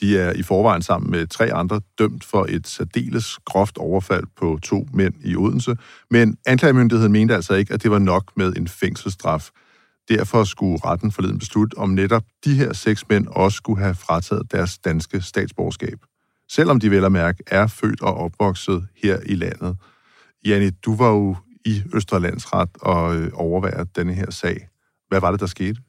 De er i forvejen sammen med tre andre dømt for et særdeles groft overfald på to mænd i Odense, men anklagemyndigheden mente altså ikke, at det var nok med en fængselsstraf. Derfor skulle retten forleden beslutte, om netop de her seks mænd også skulle have frataget deres danske statsborgerskab. Selvom de vel at mærke er født og opvokset her i landet. Janne, du var jo i Østerlandsret og øh, overværede denne her sag. Hvad var det, der skete?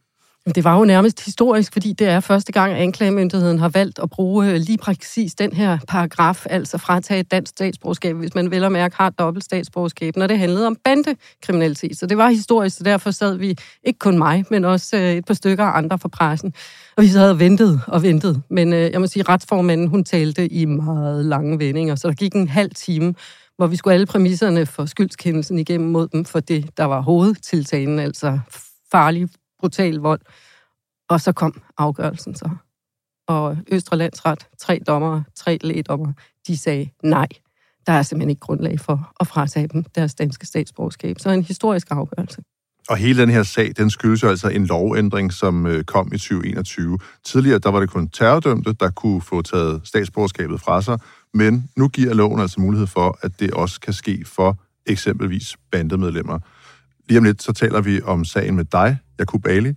Det var jo nærmest historisk, fordi det er første gang, at anklagemyndigheden har valgt at bruge øh, lige præcis den her paragraf, altså fratage et dansk statsborgerskab, hvis man vel og mærke har dobbelt statsborgerskab, når det handlede om bandekriminalitet. Så det var historisk, så derfor sad vi, ikke kun mig, men også øh, et par stykker andre fra pressen, og vi sad og ventede og ventede. Men øh, jeg må sige, retsformanden, hun talte i meget lange vendinger, så der gik en halv time, hvor vi skulle alle præmisserne for skyldskendelsen igennem mod dem, for det, der var hovedtiltalen, altså farlig, brutal vold. Og så kom afgørelsen så. Og Østre Landsret, tre dommere, tre lægdommere, de sagde nej. Der er simpelthen ikke grundlag for at fratage dem deres danske statsborgerskab. Så en historisk afgørelse. Og hele den her sag, den skyldes jo altså en lovændring, som øh, kom i 2021. Tidligere, der var det kun terrordømte, der kunne få taget statsborgerskabet fra sig, men nu giver loven altså mulighed for, at det også kan ske for eksempelvis bandemedlemmer. Lige om lidt, så taler vi om sagen med dig, Jakub Ali.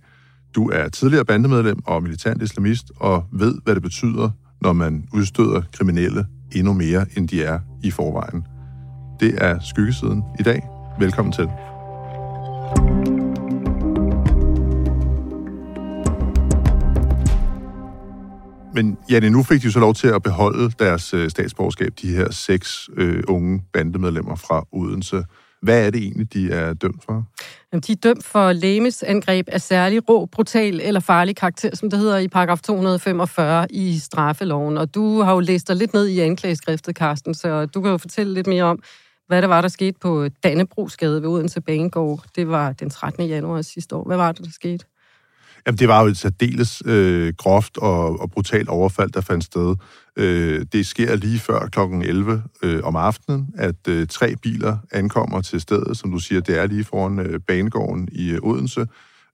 Du er tidligere bandemedlem og militant islamist, og ved, hvad det betyder, når man udstøder kriminelle endnu mere, end de er i forvejen. Det er skyggesiden i dag. Velkommen til. Men Janne, nu fik de jo så lov til at beholde deres øh, statsborgerskab, de her seks øh, unge bandemedlemmer fra Odense. Hvad er det egentlig, de er dømt for? Jamen, De er dømt for lægemesangreb af særlig rå, brutal eller farlig karakter, som det hedder i paragraf 245 i straffeloven. Og du har jo læst dig lidt ned i anklageskriftet, Carsten, så du kan jo fortælle lidt mere om, hvad der var, der skete på Dannebrogsgade ved Odense Banegård. Det var den 13. januar sidste år. Hvad var det, der skete? Jamen, det var jo et særdeles øh, groft og, og brutalt overfald, der fandt sted. Øh, det sker lige før kl. 11 øh, om aftenen, at øh, tre biler ankommer til stedet, som du siger, det er lige foran øh, banegården i øh, Odense.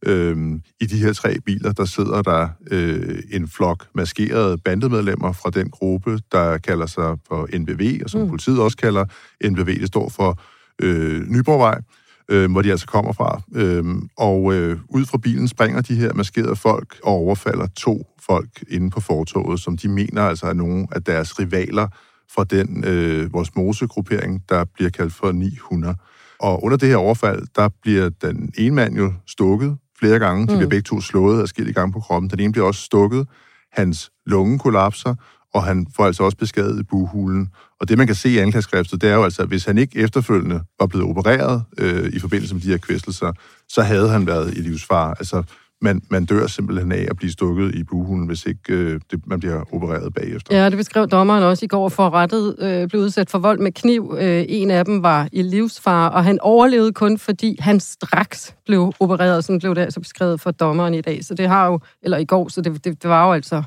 Øh, I de her tre biler, der sidder der øh, en flok maskerede bandemedlemmer fra den gruppe, der kalder sig for NBV, og som mm. politiet også kalder NBV. Det står for øh, Nyborgvej øh, hvor de altså kommer fra. Øh, og øh, ud fra bilen springer de her maskerede folk og overfalder to folk inde på fortoget, som de mener altså er nogle af deres rivaler fra den øh, vores mosegruppering, der bliver kaldt for 900. Og under det her overfald, der bliver den ene mand jo stukket flere gange. De bliver begge to slået adskillige gange på kroppen. Den ene bliver også stukket. Hans lunge kollapser, og han får altså også beskadiget i buhulen. Og det, man kan se i anklageskriftet, det er jo altså, at hvis han ikke efterfølgende var blevet opereret øh, i forbindelse med de her kvæstelser, så havde han været i livsfare. Altså, man, man dør simpelthen af at blive stukket i buhulen, hvis ikke øh, det, man bliver opereret bagefter. Ja, det beskrev dommeren også i går for rettet, øh, blev udsat for vold med kniv. Øh, en af dem var i livsfare, og han overlevede kun, fordi han straks blev opereret. Sådan blev det altså beskrevet for dommeren i dag. Så det har jo, eller i går, så det, det, det var jo altså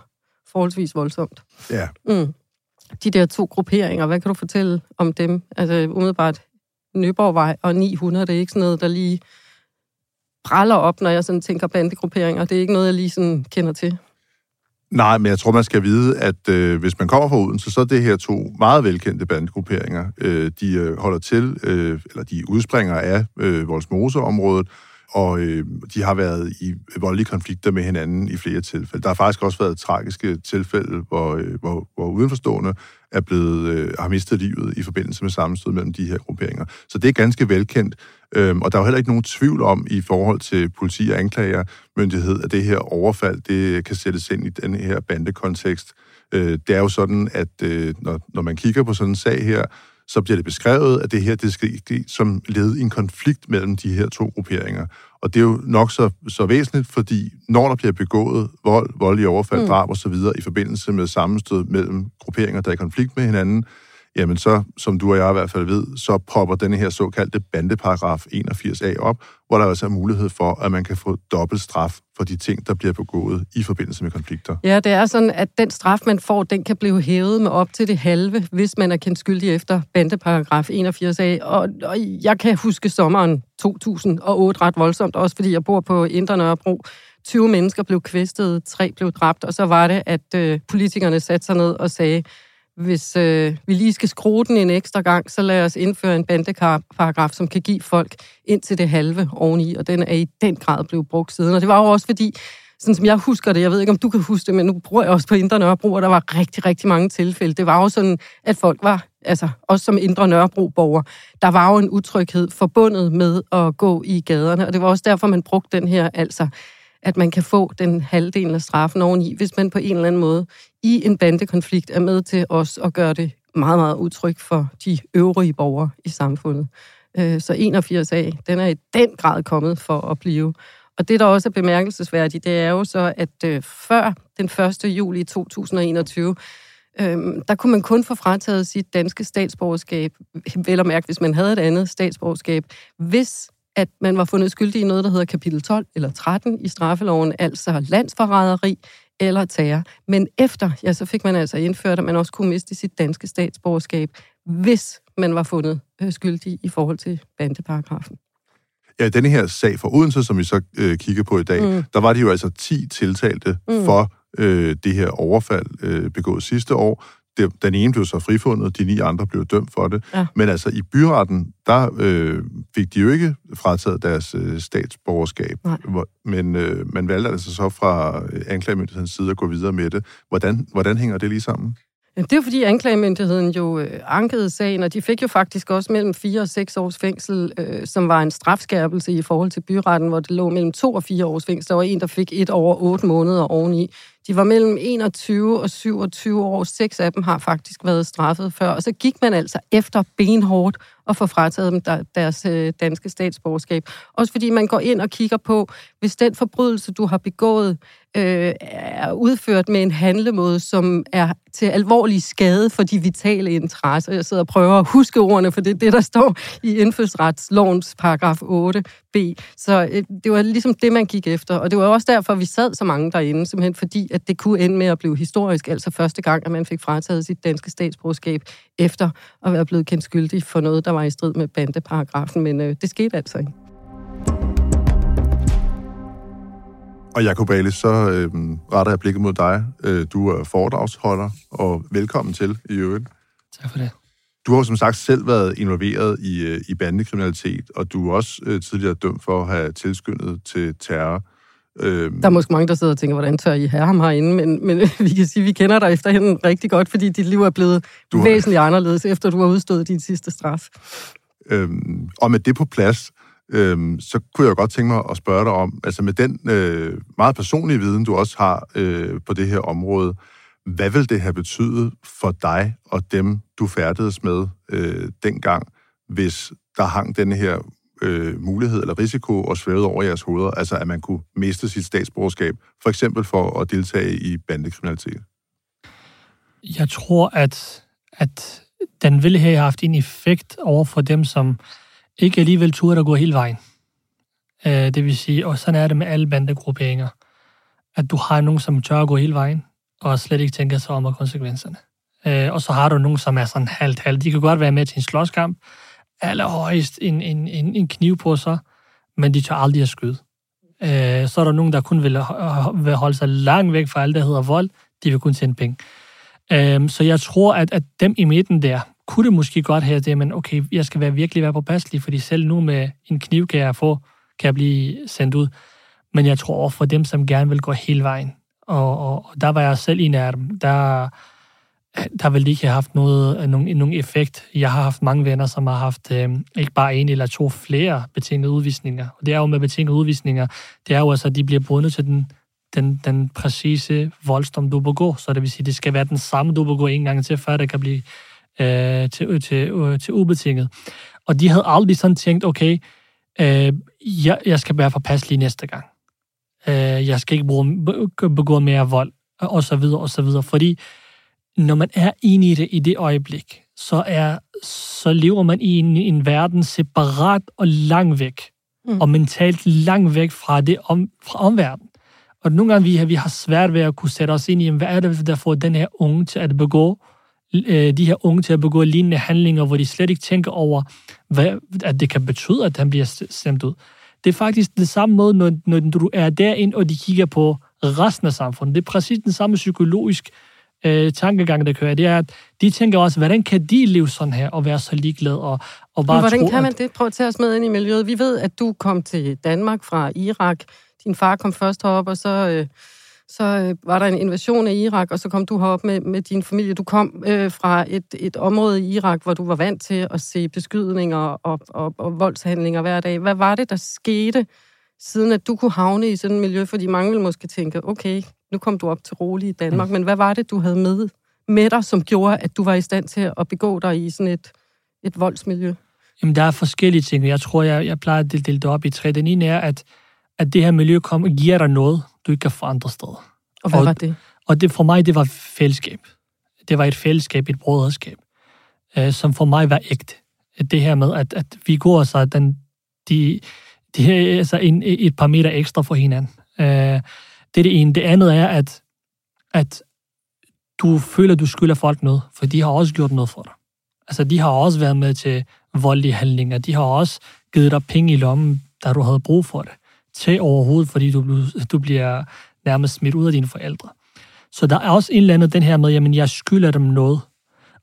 forholdsvis voldsomt. Ja. Mm. De der to grupperinger, hvad kan du fortælle om dem? Altså umiddelbart Nyborgvej og 900, det er ikke sådan noget, der lige praller op, når jeg sådan tænker bandegrupperinger. Det er ikke noget, jeg lige sådan kender til. Nej, men jeg tror, man skal vide, at øh, hvis man kommer fra Odense, så er det her to meget velkendte bandegrupperinger. Øh, de øh, holder til, øh, eller de udspringer af øh, Voldsmose-området, og øh, de har været i voldelige konflikter med hinanden i flere tilfælde. Der har faktisk også været tragiske tilfælde, hvor, øh, hvor, hvor udenforstående er blevet, øh, har mistet livet i forbindelse med sammenstød mellem de her grupperinger. Så det er ganske velkendt, øh, og der er jo heller ikke nogen tvivl om i forhold til politi og anklagermyndighed, at det her overfald, det kan sættes ind i den her bandekontekst. Øh, det er jo sådan, at øh, når, når man kigger på sådan en sag her, så bliver det beskrevet, at det her det skal ske som led i en konflikt mellem de her to grupperinger. Og det er jo nok så, så væsentligt, fordi når der bliver begået vold, voldelige overfald, mm. drab osv. i forbindelse med sammenstød mellem grupperinger, der er i konflikt med hinanden, jamen så, som du og jeg i hvert fald ved, så popper denne her såkaldte bandeparagraf 81a op, hvor der altså er mulighed for, at man kan få dobbelt straf for de ting, der bliver begået i forbindelse med konflikter. Ja, det er sådan, at den straf, man får, den kan blive hævet med op til det halve, hvis man er kendt skyldig efter bandeparagraf 81a. Og, og jeg kan huske sommeren 2008 ret voldsomt, også fordi jeg bor på Indre Nørrebro. 20 mennesker blev kvæstet, tre blev dræbt, og så var det, at øh, politikerne satte sig ned og sagde, hvis øh, vi lige skal skrue den en ekstra gang, så lad os indføre en bandeparagraf, som kan give folk ind til det halve oveni, og den er i den grad blevet brugt siden. Og det var jo også fordi, sådan som jeg husker det, jeg ved ikke, om du kan huske det, men nu bruger jeg også på Indre Nørrebro, og der var rigtig, rigtig mange tilfælde. Det var jo sådan, at folk var, altså også som Indre Nørrebro-borger, der var jo en utryghed forbundet med at gå i gaderne, og det var også derfor, man brugte den her, altså at man kan få den halvdelen af straffen oveni, hvis man på en eller anden måde i en bandekonflikt er med til os at gøre det meget, meget udtryk for de øvrige borgere i samfundet. Øh, så 81A, den er i den grad kommet for at blive. Og det, der også er bemærkelsesværdigt, det er jo så, at øh, før den 1. juli 2021, Øhm, der kunne man kun få frataget sit danske statsborgerskab, vel at mærke, hvis man havde et andet statsborgerskab, hvis at man var fundet skyldig i noget, der hedder kapitel 12 eller 13 i straffeloven, altså landsforræderi eller terror. Men efter, ja, så fik man altså indført, at man også kunne miste sit danske statsborgerskab, hvis man var fundet øh, skyldig i forhold til bandeparagrafen. Ja, denne her sag for Odense, som vi så øh, kigger på i dag, mm. der var det jo altså 10 tiltalte mm. for øh, det her overfald øh, begået sidste år det, den ene blev så frifundet, de ni andre blev dømt for det. Ja. Men altså i byretten, der øh, fik de jo ikke frataget deres øh, statsborgerskab. Hvor, men øh, man valgte altså så fra øh, anklagemyndighedens side at gå videre med det. Hvordan, hvordan hænger det lige sammen? Det er fordi anklagemyndigheden jo øh, ankede sagen, og de fik jo faktisk også mellem 4 og 6 års fængsel, øh, som var en strafskærpelse i forhold til byretten, hvor det lå mellem 2 og 4 års fængsel. Der var en, der fik et over 8 måneder oveni. De var mellem 21 og 27 år. Seks af dem har faktisk været straffet før. Og så gik man altså efter benhårdt og få frataget dem deres øh, danske statsborgerskab. Også fordi man går ind og kigger på, hvis den forbrydelse, du har begået, øh, er udført med en handlemåde, som er til alvorlig skade for de vitale interesser. Jeg sidder og prøver at huske ordene, for det er det, der står i indfødsretslovens paragraf 8. 8b. Så øh, det var ligesom det, man gik efter. Og det var også derfor, vi sad så mange derinde, simpelthen fordi, at det kunne ende med at blive historisk, altså første gang, at man fik frataget sit danske statsborgerskab efter at være blevet kendt skyldig for noget, der var i strid med bandeparagrafen. Men øh, det skete altså ikke. Og Jacob Ali, så øh, retter jeg blikket mod dig. Øh, du er foredragsholder, og velkommen til i øvrigt. Tak for det. Du har som sagt selv været involveret i, øh, i bandekriminalitet, og du er også øh, tidligere dømt for at have tilskyndet til terror. Øhm. Der er måske mange, der sidder og tænker, hvordan tør I have ham herinde? Men, men vi kan sige, at vi kender dig efterhånden rigtig godt, fordi dit liv er blevet du har... væsentligt anderledes, efter du har udstået din sidste straf. Øhm, og med det på plads, øhm, så kunne jeg godt tænke mig at spørge dig om, altså med den øh, meget personlige viden, du også har øh, på det her område, hvad vil det have betydet for dig og dem, du færdedes med øh, dengang, hvis der hang den her øh, mulighed eller risiko og svævede over jeres hoveder, altså at man kunne miste sit statsborgerskab, for eksempel for at deltage i bandekriminalitet? Jeg tror, at, at den ville have haft en effekt over for dem, som ikke alligevel turde at gå hele vejen. Øh, det vil sige, og sådan er det med alle bandegrupperinger, at du har nogen, som tør at gå hele vejen, og slet ikke tænker sig om konsekvenserne. Øh, og så har du nogen, som er sådan halvt-halvt. De kan godt være med til en slåskamp, allerhøjst en, en, en, en kniv på sig, men de tør aldrig at skyde. Øh, så er der nogen, der kun vil, vil holde sig langt væk fra alt, der hedder vold. De vil kun tjene penge. Øh, så jeg tror, at, at dem i midten der, kunne det måske godt have det, men okay, jeg skal være virkelig være påpasselig, fordi selv nu med en kniv kan jeg få, kan jeg blive sendt ud. Men jeg tror for dem, som gerne vil gå hele vejen, og, og, og der var jeg selv en af dem, der, der vil ikke have haft noget, nogen, nogen effekt. Jeg har haft mange venner, som har haft øh, ikke bare en eller to flere betingede udvisninger. Og det er jo med betingede udvisninger, det er jo altså, at de bliver bundet til den, den, den præcise voldsdom, du begår. Så det vil sige, det skal være den samme, du begår en gang til, før det kan blive øh, til, øh, til, øh, til ubetinget. Og de havde aldrig sådan tænkt, okay, øh, jeg, jeg skal være påpasselig næste gang. Øh, jeg skal ikke bruge, begå mere vold, og så videre, og så videre. Fordi når man er inde i det i det øjeblik, så, er, så lever man i en, en verden separat og langt væk. Mm. Og mentalt langt væk fra, det om, fra omverdenen. Og nogle gange vi, har, vi har svært ved at kunne sætte os ind i, hvad er det, der får den her unge til at begå, øh, de her unge til at begå lignende handlinger, hvor de slet ikke tænker over, hvad, at det kan betyde, at han bliver stemt ud. Det er faktisk det samme måde, når, når du er derinde, og de kigger på resten af samfundet. Det er præcis den samme psykologisk øh, tankegang, der kører. Det er, at de tænker også, hvordan kan de leve sådan her, og være så ligeglade, og, og bare Men hvordan tro, kan man det? Prøv at tage os med ind i miljøet. Vi ved, at du kom til Danmark fra Irak. Din far kom først herop, og så, øh, så øh, var der en invasion af Irak, og så kom du herop med, med din familie. Du kom øh, fra et, et område i Irak, hvor du var vant til at se beskydninger og, og, og voldshandlinger hver dag. Hvad var det, der skete, siden at du kunne havne i sådan et miljø? Fordi mange vil måske tænke, okay, nu kom du op til rolig i Danmark, mm. men hvad var det, du havde med, med dig, som gjorde, at du var i stand til at begå dig i sådan et, et voldsmiljø? Jamen, der er forskellige ting. Jeg tror, jeg, jeg plejer at dele det op i tre. Den ene er, at, at det her miljø kom, giver dig noget, du ikke kan få andre steder. Og hvad og, var det? Og det for mig, det var fællesskab. Det var et fællesskab, et brødreskab, øh, som for mig var ægte. Det her med, at, at vi går så den, de, de, altså en, et par meter ekstra for hinanden. Øh, det er det ene. Det andet er, at, at du føler, du skylder folk noget, for de har også gjort noget for dig. Altså, de har også været med til voldelige handlinger. De har også givet dig penge i lommen, da du havde brug for det. Til overhovedet, fordi du, du bliver nærmest smidt ud af dine forældre. Så der er også en eller anden den her med, jamen, jeg skylder dem noget.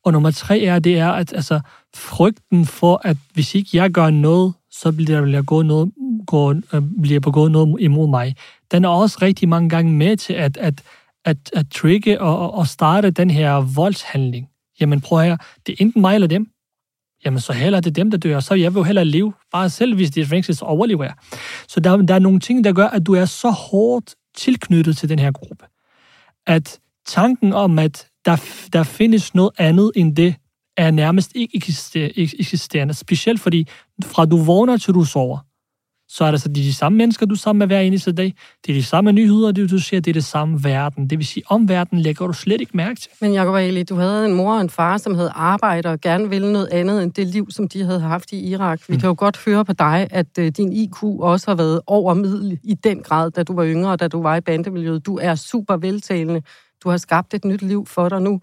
Og nummer tre er, det er, at altså, frygten for, at hvis ikke jeg gør noget, så bliver der gå noget, gå, øh, bliver begået noget imod mig den er også rigtig mange gange med til at, at, at, at trigge og, og starte den her voldshandling. Jamen prøv her, det er enten mig eller dem. Jamen så heller det dem, der dør, så jeg vil jo hellere leve. Bare selv, hvis det er fængsel, overlever. Så der, der er nogle ting, der gør, at du er så hårdt tilknyttet til den her gruppe. At tanken om, at der, der findes noget andet end det, er nærmest ikke eksisterende. Specielt fordi, fra du vågner til du sover, så er det så de, de samme mennesker, du er sammen med hver eneste dag. Det er de samme nyheder, det du ser, det er det samme verden. Det vil sige, om verden lægger du slet ikke mærke til. Men Jacob Ali, du havde en mor og en far, som havde arbejdet og gerne ville noget andet end det liv, som de havde haft i Irak. Vi mm. kan jo godt høre på dig, at uh, din IQ også har været over middel i den grad, da du var yngre, og da du var i bandemiljøet. Du er super veltalende. Du har skabt et nyt liv for dig nu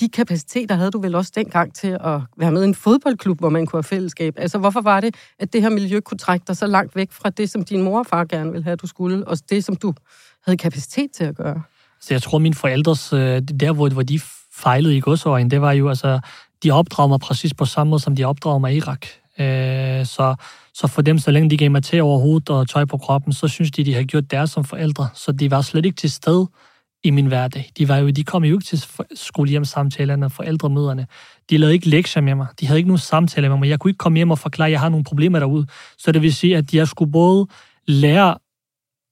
de kapaciteter havde du vel også dengang til at være med i en fodboldklub, hvor man kunne have fællesskab. Altså, hvorfor var det, at det her miljø kunne trække dig så langt væk fra det, som din mor og far gerne ville have, at du skulle, og det, som du havde kapacitet til at gøre? Så jeg tror, mine forældres, øh, der hvor, hvor de fejlede i godsøjen, det var jo, altså, de opdrager mig præcis på samme måde, som de opdrager mig i Irak. Øh, så, så for dem, så længe de gav mig til over hovedet og tøj på kroppen, så synes de, de har gjort deres som forældre. Så de var slet ikke til stede i min hverdag. De, var jo, de kom jo ikke til skolehjemsamtalerne og forældremøderne. De lavede ikke lektier med mig. De havde ikke nogen samtaler med mig. Jeg kunne ikke komme hjem og forklare, at jeg har nogle problemer derude. Så det vil sige, at jeg skulle både lære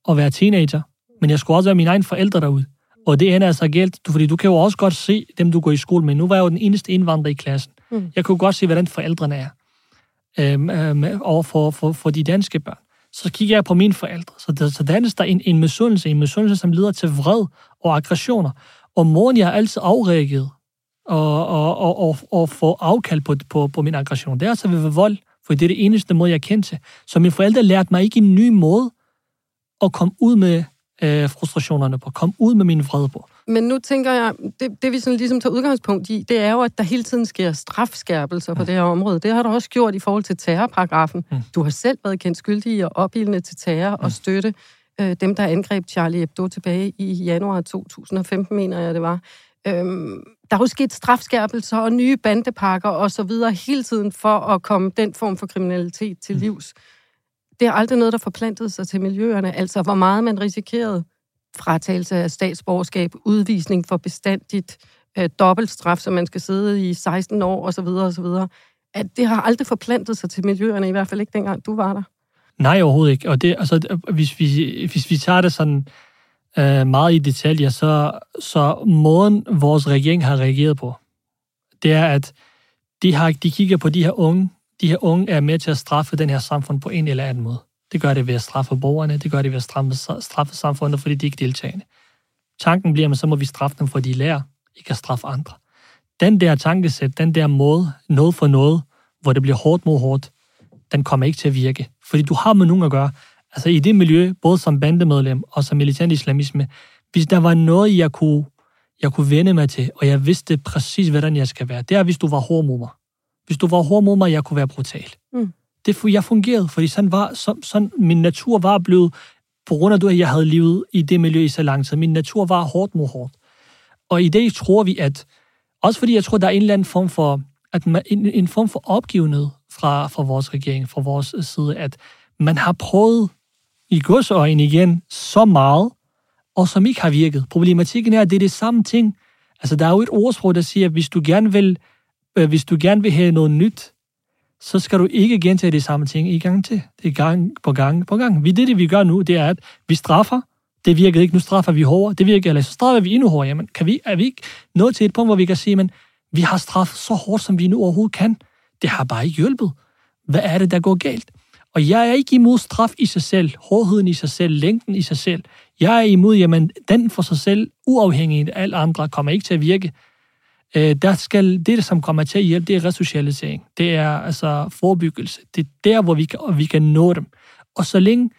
at være teenager, men jeg skulle også være min egen forældre derude. Og det ender altså galt, fordi du kan jo også godt se dem, du går i skole med. Nu var jeg jo den eneste indvandrer i klassen. Mm. Jeg kunne godt se, hvordan forældrene er øhm, øhm, over for, for, for de danske børn så kigger jeg på mine forældre. Så, det, så dannes der en, en misundelse, en misundelse, som leder til vred og aggressioner. Og moren, jeg har altid afreageret og, og, og, og, og få afkald på, på, på min aggression. Det er altså ved vold, for det er det eneste måde, jeg kendte. Så mine forældre lærte mig ikke en ny måde at komme ud med øh, frustrationerne på, komme ud med min vrede på. Men nu tænker jeg, det, det vi sådan ligesom tager udgangspunkt i, det er jo, at der hele tiden sker strafskærpelser på det her område. Det har du også gjort i forhold til terrorparagrafen. Mm. Du har selv været kendt skyldig i at opildne til terror mm. og støtte øh, dem, der angreb Charlie Hebdo tilbage i januar 2015, mener jeg det var. Øhm, der er jo sket strafskærpelser og nye bandepakker og så videre hele tiden for at komme den form for kriminalitet til mm. livs. Det er aldrig noget, der forplantede sig til miljøerne. Altså, hvor meget man risikerede fratagelse af statsborgerskab, udvisning for bestandigt, øh, dobbeltstraf, som man skal sidde i 16 år osv. osv. At det har aldrig forplantet sig til miljøerne, i hvert fald ikke dengang du var der. Nej, overhovedet ikke. Og det, altså, hvis, vi, hvis vi tager det sådan øh, meget i detaljer, så, så måden vores regering har reageret på, det er, at de, har, de kigger på de her unge. De her unge er med til at straffe den her samfund på en eller anden måde. Det gør det ved at straffe borgerne, det gør det ved at straffe, straffe samfundet, fordi de ikke er deltagende. Tanken bliver, at så må vi straffe dem, for de lærer ikke at straffe andre. Den der tankesæt, den der måde, noget for noget, hvor det bliver hårdt mod hårdt, den kommer ikke til at virke. Fordi du har med nogen at gøre. Altså i det miljø, både som bandemedlem og som militant islamisme, hvis der var noget, jeg kunne, jeg kunne vende mig til, og jeg vidste præcis, hvordan jeg skal være, det er, hvis du var hård mod mig. Hvis du var hård mod mig, jeg kunne være brutal. Mm. Det, jeg fungerede, fordi sådan var, sådan, sådan, min natur var blevet, på grund af, at jeg havde levet i det miljø i så lang tid, min natur var hårdt mod hårdt. Og i det tror vi, at, også fordi jeg tror, der er en eller anden form for, at man, en, en form for opgivenhed fra, fra vores regering, fra vores øh, side, at man har prøvet i godsøjne igen så meget, og som ikke har virket. Problematikken er, at det er det samme ting. Altså, der er jo et ordsprog, der siger, at hvis du gerne vil, øh, hvis du gerne vil have noget nyt, så skal du ikke gentage det samme ting i gang til. Det er gang på gang på gang. Det, det vi gør nu, det er, at vi straffer. Det virker ikke. Nu straffer vi hårdere. Det virker, eller så straffer vi endnu hårdere. Jamen, kan vi, er vi ikke nået til et punkt, hvor vi kan sige, men vi har straffet så hårdt, som vi nu overhovedet kan. Det har bare ikke hjulpet. Hvad er det, der går galt? Og jeg er ikke imod straf i sig selv, hårdheden i sig selv, længden i sig selv. Jeg er imod, jamen, den for sig selv, uafhængigt af alt andre, kommer ikke til at virke. Øh, der skal, det, som kommer til at hjælpe, det er resocialisering. Det er altså forebyggelse. Det er der, hvor vi kan, vi kan nå dem. Og så længe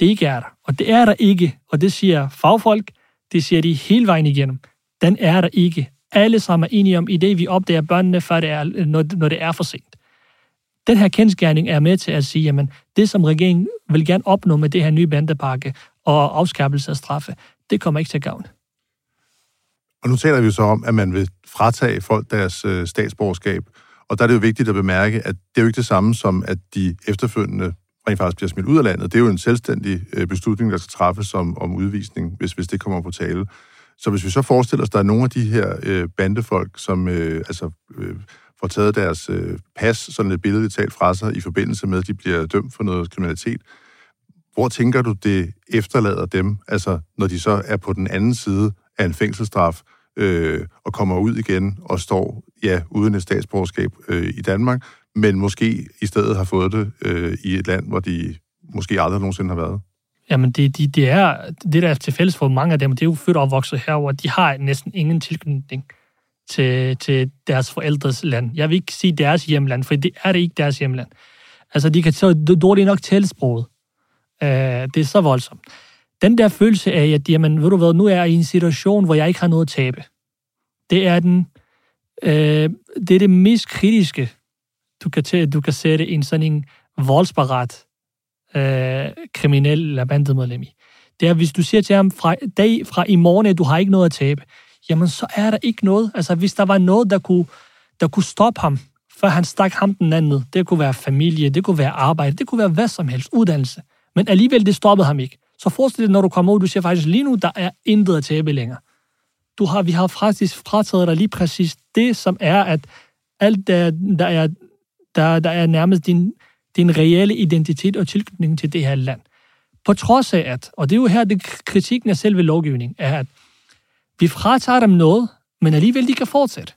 det ikke er der, og det er der ikke, og det siger fagfolk, det siger de hele vejen igennem, den er der ikke. Alle sammen er enige om, i det vi opdager børnene, før det er, når, når det er for sent. Den her kendskærning er med til at sige, jamen, det som regeringen vil gerne opnå med det her nye bandepakke og afskærpelse af straffe, det kommer ikke til at gavne. Og nu taler vi jo så om, at man vil fratage folk deres øh, statsborgerskab. Og der er det jo vigtigt at bemærke, at det er jo ikke det samme som, at de efterfølgende rent faktisk bliver smidt ud af landet. Det er jo en selvstændig øh, beslutning, der skal træffes om, om udvisning, hvis, hvis det kommer på tale. Så hvis vi så forestiller os, at der er nogle af de her øh, bandefolk, som øh, altså, øh, får taget deres øh, pas, sådan et billede talt fra sig, i forbindelse med, at de bliver dømt for noget kriminalitet, hvor tænker du, det efterlader dem, altså når de så er på den anden side af en fængselsstraf, øh, og kommer ud igen og står, ja, uden et statsborgerskab øh, i Danmark, men måske i stedet har fået det øh, i et land, hvor de måske aldrig nogensinde har været? Jamen, det, det, det er, det der er til fælles for mange af dem, det er jo født og opvokset herover, de har næsten ingen tilknytning til, til deres forældres land. Jeg vil ikke sige deres hjemland, for det er det ikke deres hjemland. Altså, de kan så dårligt nok tale sproget. Uh, øh, det er så voldsomt. Den der følelse af, at jamen, ved du hvad, nu er jeg i en situation, hvor jeg ikke har noget at tabe. Det er den, øh, det er det mest kritiske, du kan, tage, du kan sætte en sådan en voldsparat øh, kriminel eller bandemedlem i. Det er, hvis du siger til ham fra, dag, fra i morgen, at du har ikke noget at tabe, jamen så er der ikke noget. Altså hvis der var noget, der kunne, der kunne stoppe ham, før han stak ham den anden, det kunne være familie, det kunne være arbejde, det kunne være hvad som helst, uddannelse. Men alligevel, det stoppede ham ikke. Så forestil dig, når du kommer ud, du siger faktisk, lige nu, der er intet at tabe længere. Du har, vi har faktisk frataget dig lige præcis det, som er, at alt, der, der, er, der, der er nærmest din, din reelle identitet og tilknytning til det her land. På trods af at, og det er jo her, det kritikken af selve lovgivningen, er, at vi fratager dem noget, men alligevel de kan fortsætte.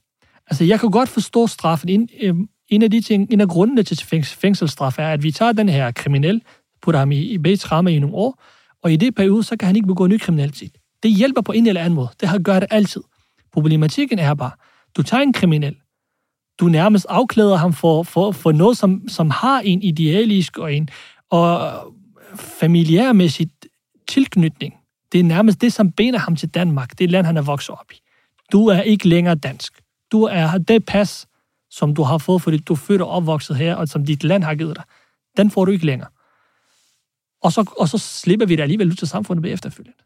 Altså, jeg kan godt forstå straffen. En, øh, en af de ting, en af grundene til fængselsstraf er, at vi tager den her kriminel, putter ham i, i bætramme i nogle år, og i det periode, så kan han ikke begå ny kriminalitet. Det hjælper på en eller anden måde. Det har gør det altid. Problematikken er bare, du tager en kriminel, du nærmest afklæder ham for, for, for noget, som, som har en idealisk og en og familiærmæssigt tilknytning det er nærmest det, som binder ham til Danmark, det land, han er vokset op i. Du er ikke længere dansk. Du er det pas, som du har fået, fordi du er født og opvokset her, og som dit land har givet dig. Den får du ikke længere. Og så, og så slipper vi det alligevel ud til samfundet bagefter efterfølgende.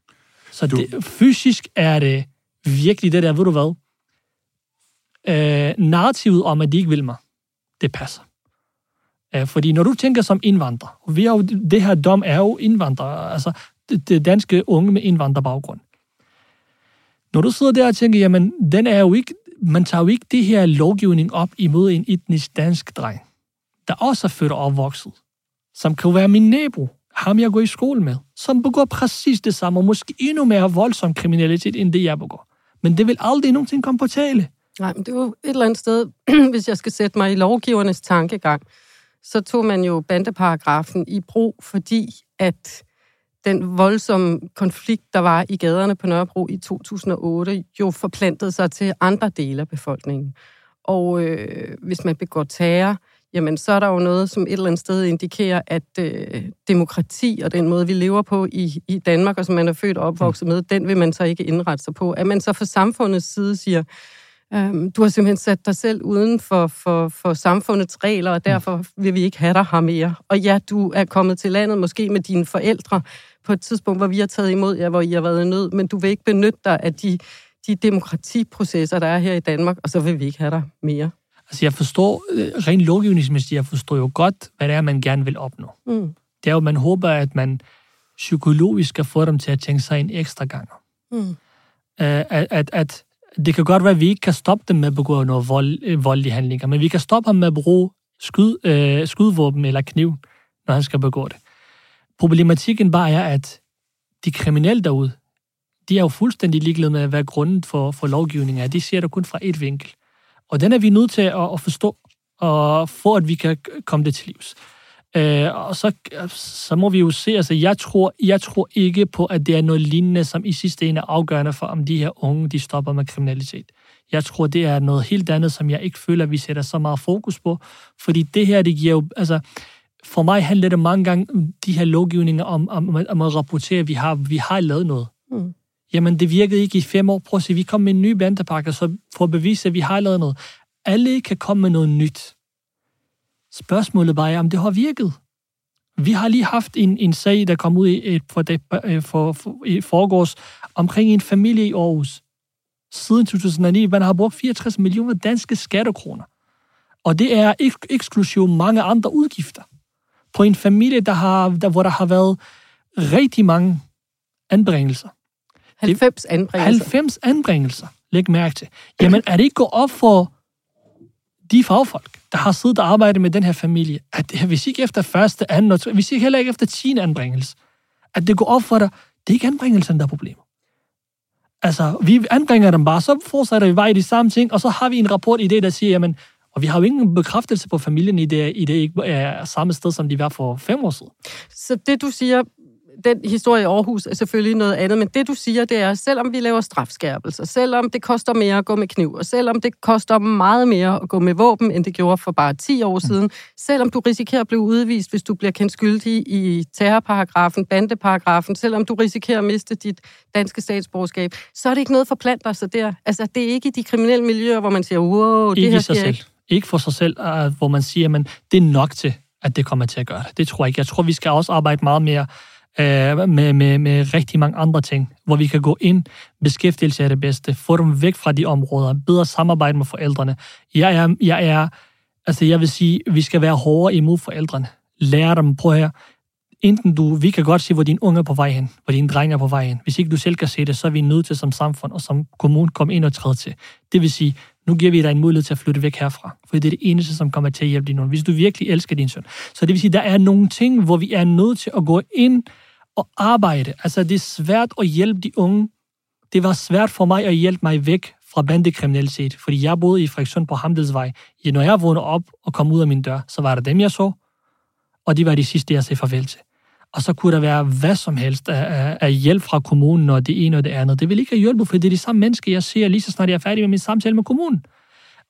Så du... det, fysisk er det virkelig det der, ved du hvad? Øh, narrativet om, at de ikke vil mig, det passer. Øh, fordi når du tænker som indvandrer, og vi er jo, det her dom er jo indvandrere, altså det danske unge med indvandrerbaggrund. Når du sidder der og tænker, jamen, den er jo ikke, man tager jo ikke det her lovgivning op imod en etnisk dansk dreng, der også er født og opvokset, som kan være min nabo, ham jeg går i skole med, som begår præcis det samme, og måske endnu mere voldsom kriminalitet, end det jeg begår. Men det vil aldrig nogensinde komme på tale, Nej, men det er jo et eller andet sted, hvis jeg skal sætte mig i lovgivernes tankegang, så tog man jo bandeparagrafen i brug, fordi at den voldsomme konflikt, der var i gaderne på Nørrebro i 2008, jo forplantede sig til andre dele af befolkningen. Og øh, hvis man begår terror, jamen så er der jo noget, som et eller andet sted indikerer, at øh, demokrati og den måde, vi lever på i, i Danmark, og som man er født og opvokset med, den vil man så ikke indrette sig på. At man så fra samfundets side siger, øh, du har simpelthen sat dig selv uden for, for, for samfundets regler, og derfor vil vi ikke have dig her mere. Og ja, du er kommet til landet måske med dine forældre på et tidspunkt, hvor vi har taget imod jer, hvor I har været i nød, men du vil ikke benytte dig af de, de demokratiprocesser, der er her i Danmark, og så vil vi ikke have dig mere. Altså, jeg forstår, øh, rent lovgivningsmæssigt, jeg forstår jo godt, hvad det er, man gerne vil opnå. Mm. Det er jo, man håber, at man psykologisk skal få dem til at tænke sig en ekstra gang. Mm. Øh, at, at, at det kan godt være, at vi ikke kan stoppe dem med at begå noget vold, øh, voldelige handlinger, men vi kan stoppe ham med at bruge skyd, øh, skydvåben eller kniv, når han skal begå det. Problematikken bare er, at de kriminelle derude, de er jo fuldstændig ligeglade med, hvad grunden for, for lovgivningen er. De ser det kun fra et vinkel. Og den er vi nødt til at, at forstå, og for at vi kan komme det til livs. Øh, og så, så må vi jo se, altså jeg tror, jeg tror ikke på, at det er noget lignende, som i sidste ende er afgørende for, om de her unge, de stopper med kriminalitet. Jeg tror, det er noget helt andet, som jeg ikke føler, vi sætter så meget fokus på. Fordi det her, det giver jo, altså, for mig handler det mange gange om de her lovgivninger om, om, om at rapportere, at vi har, vi har lavet noget. Mm. Jamen, det virkede ikke i fem år. Prøv at se, vi kom med en ny bandepakke, så for at bevise, at vi har lavet noget. Alle kan komme med noget nyt. Spørgsmålet bare er, om det har virket. Vi har lige haft en, en sag, der kom ud i, et, for, det, øh, for, for, i forgårs omkring en familie i Aarhus. Siden 2009, man har brugt 64 millioner danske skattekroner. Og det er ek- eksklusiv mange andre udgifter. På en familie, der har, der, hvor der har været rigtig mange anbringelser. 90 anbringelser. 90 anbringelser. Læg mærke til. Jamen, er det ikke gået op for de fagfolk, der har siddet og arbejdet med den her familie, at det, hvis ikke efter første, anden og hvis ikke heller ikke efter 10 anbringelse, at det går op for dig, det er ikke anbringelsen, der er problemet. Altså, vi anbringer dem bare, så fortsætter vi bare i de samme ting, og så har vi en rapport i det, der siger, jamen, og vi har jo ingen bekræftelse på familien i det, i det ikke er samme sted, som de var for fem år siden. Så det, du siger, den historie i Aarhus er selvfølgelig noget andet, men det du siger, det er, selvom vi laver strafskærpelser, selvom det koster mere at gå med kniv, og selvom det koster meget mere at gå med våben, end det gjorde for bare 10 år siden, mm. selvom du risikerer at blive udvist, hvis du bliver kendt skyldig i terrorparagrafen, bandeparagrafen, selvom du risikerer at miste dit danske statsborgerskab, så er det ikke noget for planter sig der. Altså, det er ikke i de kriminelle miljøer, hvor man siger, wow, det ikke her sig selv. ikke. Ikke for sig selv, hvor man siger, men det er nok til, at det kommer til at gøre det. Det tror jeg ikke. Jeg tror, vi skal også arbejde meget mere øh, med, med, med rigtig mange andre ting, hvor vi kan gå ind, beskæftigelse er det bedste, få dem væk fra de områder, bedre samarbejde med forældrene. Jeg er, jeg er altså jeg vil sige, vi skal være hårdere imod forældrene. Lære dem, på her, enten du, vi kan godt se, hvor din unge er på vej hen, hvor din dreng er på vej hen. Hvis ikke du selv kan se det, så er vi nødt til som samfund og som kommune komme ind og træde til. Det vil sige, nu giver vi dig en mulighed til at flytte væk herfra, for det er det eneste, som kommer til at hjælpe din unge, hvis du virkelig elsker din søn. Så det vil sige, der er nogle ting, hvor vi er nødt til at gå ind og arbejde. Altså, det er svært at hjælpe de unge. Det var svært for mig at hjælpe mig væk fra bandekriminalitet, fordi jeg boede i Frederikssund på Hamdelsvej. Når jeg vågnede op og kom ud af min dør, så var det dem, jeg så, og de var de sidste, jeg sagde farvel til. Og så kunne der være hvad som helst af, af, hjælp fra kommunen, og det ene og det andet. Det vil ikke have hjulpet, for det er de samme mennesker, jeg ser lige så snart jeg er færdig med min samtale med kommunen.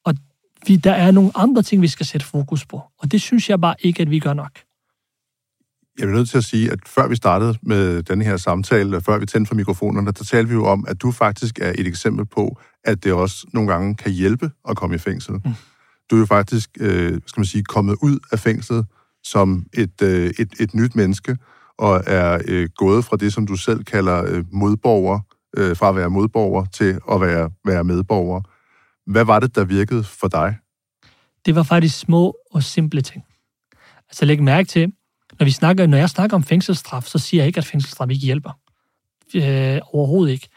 Og vi, der er nogle andre ting, vi skal sætte fokus på. Og det synes jeg bare ikke, at vi gør nok. Jeg er nødt til at sige, at før vi startede med denne her samtale, før vi tændte for mikrofonerne, der talte vi jo om, at du faktisk er et eksempel på, at det også nogle gange kan hjælpe at komme i fængsel. Mm. Du er jo faktisk, øh, skal man sige, kommet ud af fængslet som et, øh, et, et nyt menneske, og er øh, gået fra det, som du selv kalder øh, modborger, øh, fra at være modborger til at være, være medborger. Hvad var det, der virkede for dig? Det var faktisk små og simple ting. Altså læg mærke til, når, vi snakker, når jeg snakker om fængselsstraf, så siger jeg ikke, at fængselsstraf ikke hjælper. Øh, overhovedet ikke.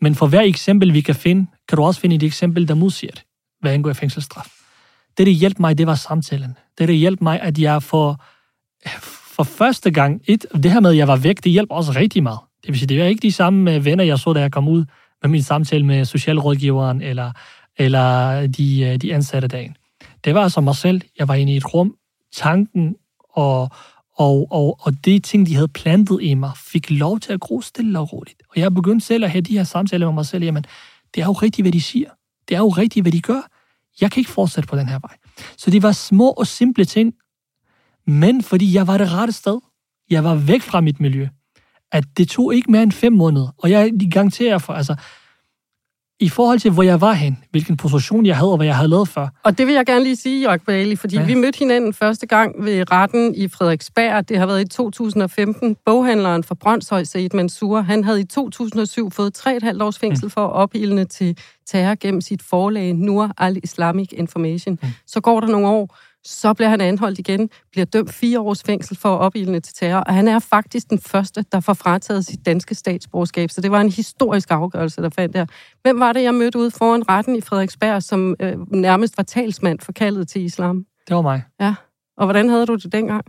Men for hver eksempel, vi kan finde, kan du også finde et eksempel, der modsiger det, hvad angår fængselsstraf. Det, der hjalp mig, det var samtalen. Det, der hjalp mig, at jeg for, for første gang, et, det her med, at jeg var væk, det hjalp også rigtig meget. Det vil sige, det var ikke de samme øh, venner, jeg så, da jeg kom ud med min samtale med socialrådgiveren, eller eller de, øh, de ansatte dagen. Det var altså mig selv. Jeg var inde i et rum. Tanken og, og, og, og de ting, de havde plantet i mig, fik lov til at gro stille og roligt. Og jeg begyndte selv at have de her samtaler med mig selv. Jamen, det er jo rigtigt, hvad de siger. Det er jo rigtigt, hvad de gør. Jeg kan ikke fortsætte på den her vej. Så det var små og simple ting, men fordi jeg var det rette sted, jeg var væk fra mit miljø, at det tog ikke mere end fem måneder. Og jeg garanterer for, altså, i forhold til, hvor jeg var hen, hvilken position jeg havde, og hvad jeg havde lavet før. Og det vil jeg gerne lige sige, Jørg Bailey, fordi ja. vi mødte hinanden første gang ved retten i Frederiksberg. Det har været i 2015. Boghandleren fra Brøndshøj, Said Mansour, han havde i 2007 fået 3,5 års fængsel mm. for at opildne til terror gennem sit forlag Nur al-Islamic Information. Mm. Så går der nogle år, så bliver han anholdt igen, bliver dømt fire års fængsel for opildne til terror, og han er faktisk den første, der får frataget sit danske statsborgerskab. Så det var en historisk afgørelse, der fandt der. Hvem var det, jeg mødte ude foran retten i Frederiksberg, som øh, nærmest var talsmand for kaldet til islam? Det var mig. Ja, og hvordan havde du det dengang?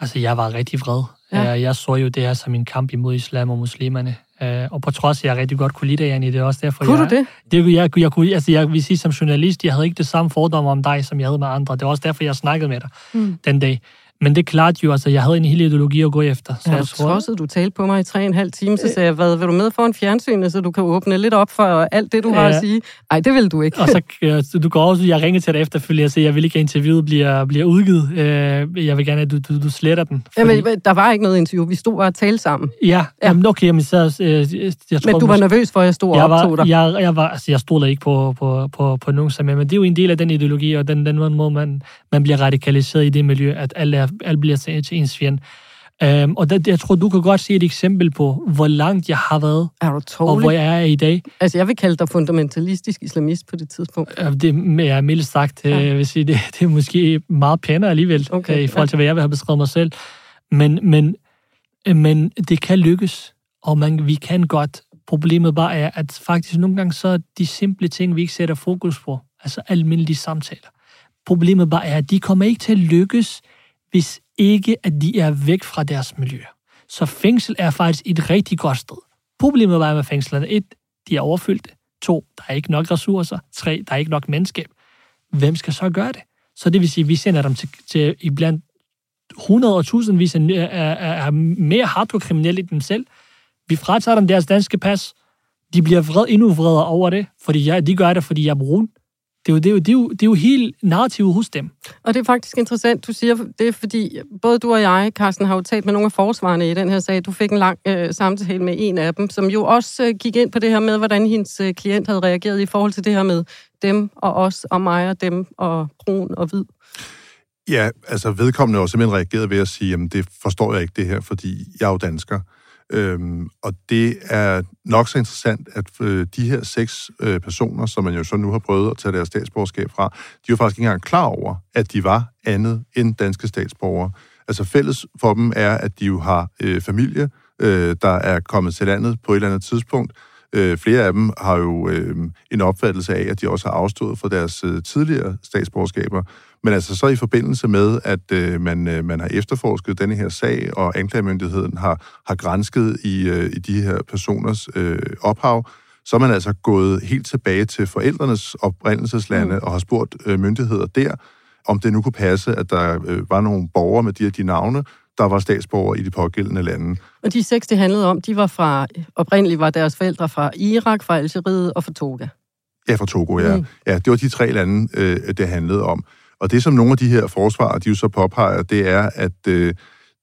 Altså, jeg var rigtig vred. Ja. Jeg så jo det her som en kamp imod islam og muslimerne. Øh, og på trods af, at jeg rigtig godt kunne lide dig, Janne, det er også derfor, kunne jeg... du det? det jeg, jeg, kunne, altså, jeg vil sige som journalist, jeg havde ikke det samme fordom om dig, som jeg havde med andre. Det var også derfor, jeg snakkede med dig mm. den dag. Men det klart jo, altså, jeg havde en hel ideologi at gå efter. Så ja, jeg tror... Trodsede, du talte på mig i tre og en halv time, så sagde jeg, hvad, vil du med for en fjernsyn, så du kan åbne lidt op for alt det, du ja. har at sige? Nej, det vil du ikke. og så du går også, jeg ringer til dig efterfølgende og siger, jeg vil ikke, at interviewet bliver, bliver udgivet. Øh, jeg vil gerne, at du, du, du sletter den. Fordi... Jamen, der var ikke noget interview, vi stod bare og talte sammen. Ja, ja. Jamen, okay, men så... Øh, jeg tror, men du var nervøs for, at jeg stod og optog dig? Jeg, jeg, var, altså, jeg stod ikke på, på, på, på nogen sammen, men det er jo en del af den ideologi, og den, den måde, man, man bliver radikaliseret i det miljø, at alle, er, alle bliver til ens fjende. Um, og det, jeg tror, du kan godt se et eksempel på, hvor langt jeg har været, er du og hvor jeg er i dag. Altså, jeg vil kalde dig fundamentalistisk islamist på det tidspunkt. Uh, det er mildt sagt. Ja. Jeg vil sige, det, det er måske meget pænere alligevel, okay, uh, i forhold til, hvad jeg vil have beskrevet mig selv. Men, men, men det kan lykkes, og man, vi kan godt. Problemet bare er, at faktisk nogle gange så er de simple ting, vi ikke sætter fokus på, altså almindelige samtaler. Problemet bare er, at de kommer ikke til at lykkes, hvis ikke, at de er væk fra deres miljø. Så fængsel er faktisk et rigtig godt sted. Problemet var med fængslerne. Et, de er overfyldte. To, der er ikke nok ressourcer. Tre, der er ikke nok menneskab. Hvem skal så gøre det? Så det vil sige, at vi sender dem til, til iblandt hundrede og tusindvis af, er, er, er mere hardcore kriminelle end dem selv. Vi fratager dem deres danske pas. De bliver vred, endnu vredere over det, fordi jeg, de gør det, fordi jeg er brun. Det er, jo, det, er jo, det, er jo, det er jo helt narrativ hos dem. Og det er faktisk interessant, du siger, det er fordi, både du og jeg, Carsten, har jo talt med nogle af forsvarerne i den her sag. Du fik en lang øh, samtale med en af dem, som jo også øh, gik ind på det her med, hvordan hendes øh, klient havde reageret i forhold til det her med dem og os og mig og dem og brun og hvid. Ja, altså vedkommende har simpelthen reageret ved at sige, at det forstår jeg ikke det her, fordi jeg er jo dansker. Øhm, og det er nok så interessant, at øh, de her seks øh, personer, som man jo så nu har prøvet at tage deres statsborgerskab fra, de var faktisk ikke engang klar over, at de var andet end danske statsborgere. Altså fælles for dem er, at de jo har øh, familie, øh, der er kommet til landet på et eller andet tidspunkt. Øh, flere af dem har jo øh, en opfattelse af, at de også har afstået fra deres øh, tidligere statsborgerskaber. Men altså så i forbindelse med, at øh, man, øh, man har efterforsket denne her sag, og anklagemyndigheden har, har grænsket i, øh, i de her personers øh, ophav, så er man altså gået helt tilbage til forældrenes oprindelseslande mm. og har spurgt øh, myndigheder der, om det nu kunne passe, at der øh, var nogle borgere med de her de navne, der var statsborgere i de pågældende lande. Og de seks, det handlede om, de var fra, oprindeligt var deres forældre fra Irak, fra Algeriet og fra Toga. Ja, fra Togo, ja. Mm. Ja, det var de tre lande, øh, det handlede om. Og det, som nogle af de her forsvarer, de jo så påpeger, det er, at øh,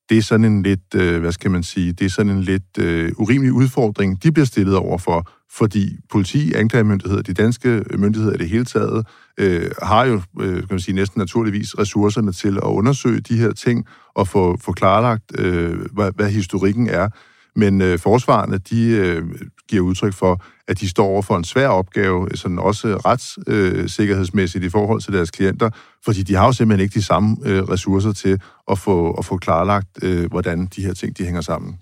det er sådan en lidt, øh, hvad skal man sige, det er sådan en lidt øh, urimelig udfordring, de bliver stillet over for, fordi politi, anklagemyndigheder, de danske myndigheder i det hele taget, øh, har jo, øh, kan man sige, næsten naturligvis ressourcerne til at undersøge de her ting og få, få klarlagt, øh, hvad, hvad historikken er. Men øh, forsvarerne, de øh, giver udtryk for, at de står over for en svær opgave, sådan også retssikkerhedsmæssigt øh, i forhold til deres klienter, fordi de har jo simpelthen ikke de samme øh, ressourcer til at få, at få klarlagt, øh, hvordan de her ting de hænger sammen.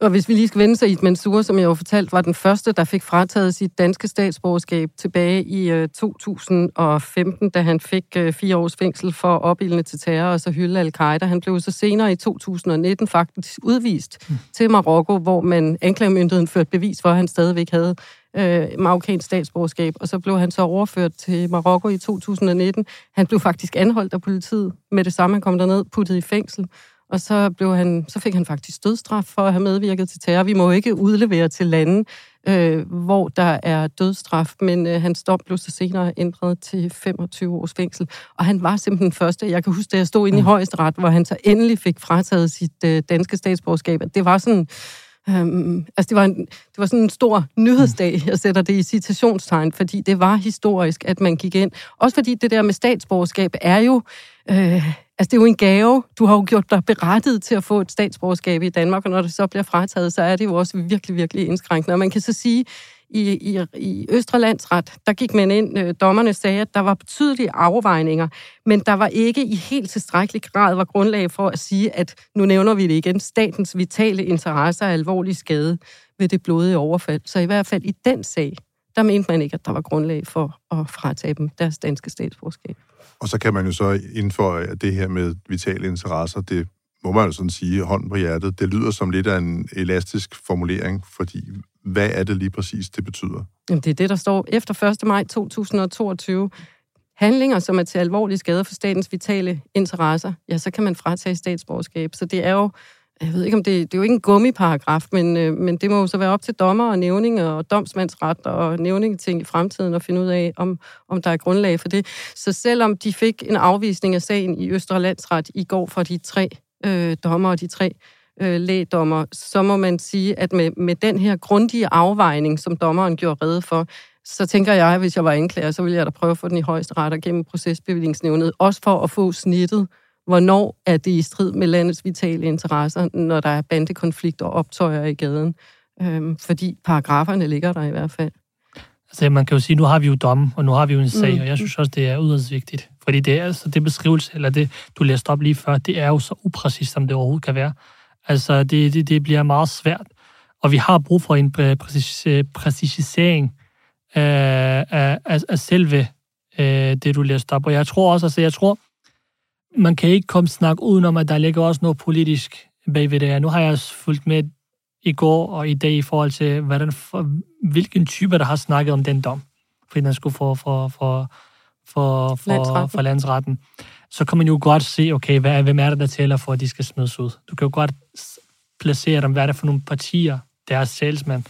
Og hvis vi lige skal vende sig i Mansour, som jeg jo fortalt, var den første, der fik frataget sit danske statsborgerskab tilbage i øh, 2015, da han fik øh, fire års fængsel for opildne til terror og så hylde al-Qaida. Han blev så senere i 2019 faktisk udvist mm. til Marokko, hvor man anklagemyndigheden førte bevis for, at han stadigvæk havde øh, marokkansk statsborgerskab, og så blev han så overført til Marokko i 2019. Han blev faktisk anholdt af politiet med det samme. Han kom derned, puttet i fængsel, og så, blev han, så fik han faktisk dødsstraf for at have medvirket til terror. Vi må ikke udlevere til lande, øh, hvor der er dødsstraf, men øh, hans dom blev så senere ændret til 25 års fængsel. Og han var simpelthen den første. Jeg kan huske, da jeg stod inde i mm. højesteret, hvor han så endelig fik frataget sit øh, danske statsborgerskab. Det var sådan... Um, altså det var, en, det var sådan en stor nyhedsdag, jeg sætter det i citationstegn, fordi det var historisk, at man gik ind. Også fordi det der med statsborgerskab er jo, øh, altså det er jo en gave. Du har jo gjort dig berettiget til at få et statsborgerskab i Danmark, og når det så bliver frataget, så er det jo også virkelig, virkelig indskrænkende. Og man kan så sige, i, i, i Østre Landsret, der gik man ind, øh, dommerne sagde, at der var betydelige afvejninger, men der var ikke i helt tilstrækkelig grad var grundlag for at sige, at nu nævner vi det igen, statens vitale interesser er alvorlig skade ved det blodige overfald. Så i hvert fald i den sag, der mente man ikke, at der var grundlag for at fratage dem deres danske statsborgerskab. Og så kan man jo så indføre, at det her med vitale interesser, det må man jo sådan sige, hånden på hjertet, det lyder som lidt af en elastisk formulering, fordi hvad er det lige præcis, det betyder? Jamen, det er det, der står efter 1. maj 2022. Handlinger, som er til alvorlig skade for statens vitale interesser, ja, så kan man fratage statsborgerskab. Så det er jo, jeg ved ikke om det, det er jo ikke en gummiparagraf, men, øh, men det må jo så være op til dommer og nævning og domsmandsret og nævningeting i fremtiden at finde ud af, om, om der er grundlag for det. Så selvom de fik en afvisning af sagen i Østre Landsret i går fra de tre øh, dommer og de tre øh, lægdommer, så må man sige, at med, med den her grundige afvejning, som dommeren gjorde redde for, så tænker jeg, at hvis jeg var anklager, så ville jeg da prøve at få den i højeste ret og gennem procesbevillingsnævnet, også for at få snittet, hvornår er det i strid med landets vitale interesser, når der er bandekonflikter og optøjer i gaden. Øhm, fordi paragraferne ligger der i hvert fald. Altså, man kan jo sige, nu har vi jo dom, og nu har vi jo en sag, mm. og jeg synes også, det er yderst vigtigt. Fordi det er altså det beskrivelse, eller det, du læste op lige før, det er jo så upræcist, som det overhovedet kan være. Altså, det, det, det bliver meget svært. Og vi har brug for en præcis, præcisering af, af, af, af selve øh, det, du læste op. Og jeg tror også, altså, jeg tror, man kan ikke komme snak udenom, at der ligger også noget politisk bagved det her. Nu har jeg fulgt med i går og i dag i forhold til, hvordan, for, hvilken type, der har snakket om den dom, fordi den skulle få for, for, for, for, landsretten. for landsretten. Så kan man jo godt se, okay, hvad, hvem er det, der tæller for, at de skal smides ud. Du kan jo godt placere dem, hvad er det for nogle partier, deres salgsmand,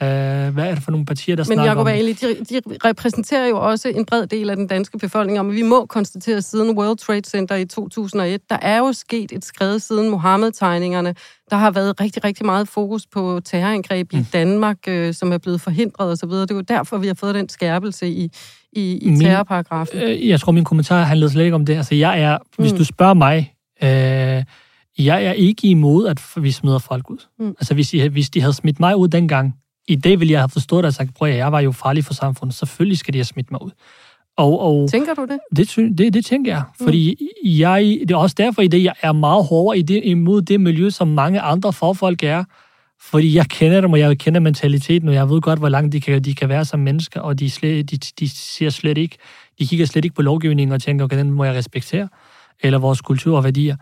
Uh, hvad er det for nogle partier, der Men snakker Jacob om Ali, de, de repræsenterer jo også en bred del af den danske befolkning, og vi må konstatere, siden World Trade Center i 2001, der er jo sket et skred siden Mohammed-tegningerne. Der har været rigtig, rigtig meget fokus på terrorangreb mm. i Danmark, øh, som er blevet forhindret osv. Det er jo derfor, vi har fået den skærpelse i, i, i min, terrorparagrafen. Øh, jeg tror, min kommentar handlede slet ikke om det. Altså, jeg er, mm. hvis du spørger mig, øh, jeg er ikke imod, at vi smider folk ud. Mm. Altså, hvis, I, hvis de havde smidt mig ud dengang, i dag ville jeg have forstået det og sagt, prøv at jeg var jo farlig for samfundet, selvfølgelig skal de have smidt mig ud. Og, og tænker du det? Det, det, det tænker jeg, mm. fordi jeg, det er også derfor i det, jeg er meget hårdere i det, imod det miljø, som mange andre forfolk er, fordi jeg kender dem, og jeg kender mentaliteten, og jeg ved godt, hvor langt de kan, de kan være som mennesker, og de, slet, de, de ser slet ikke, de kigger slet ikke på lovgivningen og tænker, okay, den må jeg respektere, eller vores kultur og værdier.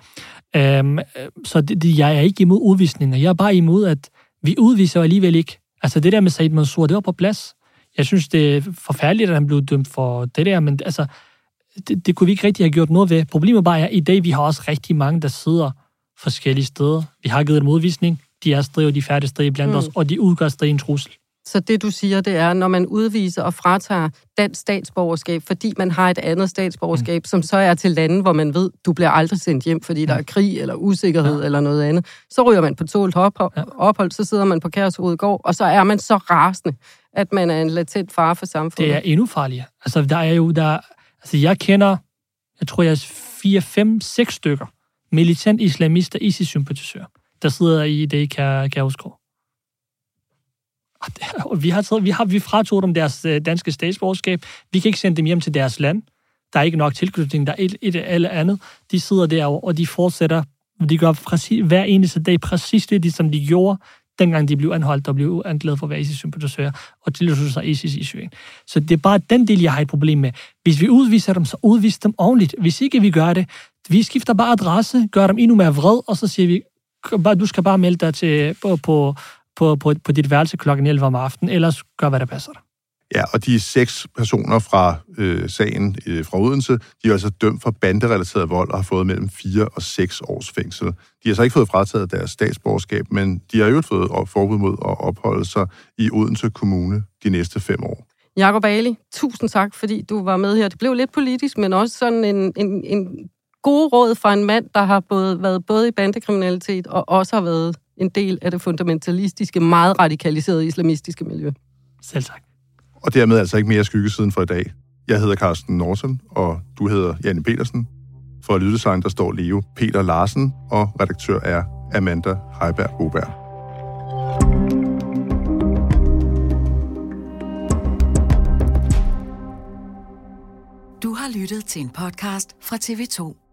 Um, så det, det, jeg er ikke imod udvisninger. Jeg er bare imod, at vi udviser alligevel ikke. Altså det der med Said Mansour, det var på plads. Jeg synes, det er forfærdeligt, at han blev dømt for det der, men altså, det, det kunne vi ikke rigtig have gjort noget ved. Problemet bare er, at i dag vi har også rigtig mange, der sidder forskellige steder. Vi har givet dem udvisning, de er stadig, de færdige stadig blandt mm. os, og de udgør stadig en trussel. Så det, du siger, det er, når man udviser og fratager dansk statsborgerskab, fordi man har et andet statsborgerskab, mm. som så er til lande, hvor man ved, du bliver aldrig sendt hjem, fordi mm. der er krig eller usikkerhed ja. eller noget andet. Så ryger man på tålt ophold, ja. ophold, så sidder man på Kærshovedgård, og så er man så rasende, at man er en latent fare for samfundet. Det er endnu farligere. Altså, der er jo, der, altså jeg kender, jeg tror, jeg er 4, 5, 6 stykker militant islamister, ISIS-sympatisører, der sidder i det i Kærshovedgård. Ah, vi har, taget, vi har vi fratog dem deres øh, danske statsborgerskab. Vi kan ikke sende dem hjem til deres land. Der er ikke nok tilknytning, der er et, et eller andet. De sidder derovre, og de fortsætter De gør præcis, hver eneste dag præcis det, som de gjorde, dengang de blev anholdt og blev anklaget for at være ISIS-sympatisører, og tilsluttede sig ISIS i Syrien. Så det er bare den del, jeg har et problem med. Hvis vi udviser dem, så udviser dem ordentligt. Hvis ikke vi gør det, vi skifter bare adresse, gør dem endnu mere vred, og så siger vi, du skal bare melde dig til, på, på, på, på, på dit værelse kl. 11 om aftenen, ellers gør, hvad der passer dig. Ja, og de seks personer fra øh, sagen øh, fra Odense, de er altså dømt for banderelateret vold og har fået mellem 4 og 6 års fængsel. De har så ikke fået frataget deres statsborgerskab, men de har jo fået forbud mod at opholde sig i Odense Kommune de næste fem år. Jakob Ali, tusind tak, fordi du var med her. Det blev lidt politisk, men også sådan en, en, en god råd fra en mand, der har både, været både i bandekriminalitet og også har været en del af det fundamentalistiske, meget radikaliserede islamistiske miljø. Selv tak. Og dermed altså ikke mere skyggesiden for i dag. Jeg hedder Carsten Norsen, og du hedder Janne Petersen. For lyddesign, der står Leo Peter Larsen, og redaktør er Amanda Heiberg Boberg. Du har lyttet til en podcast fra TV2.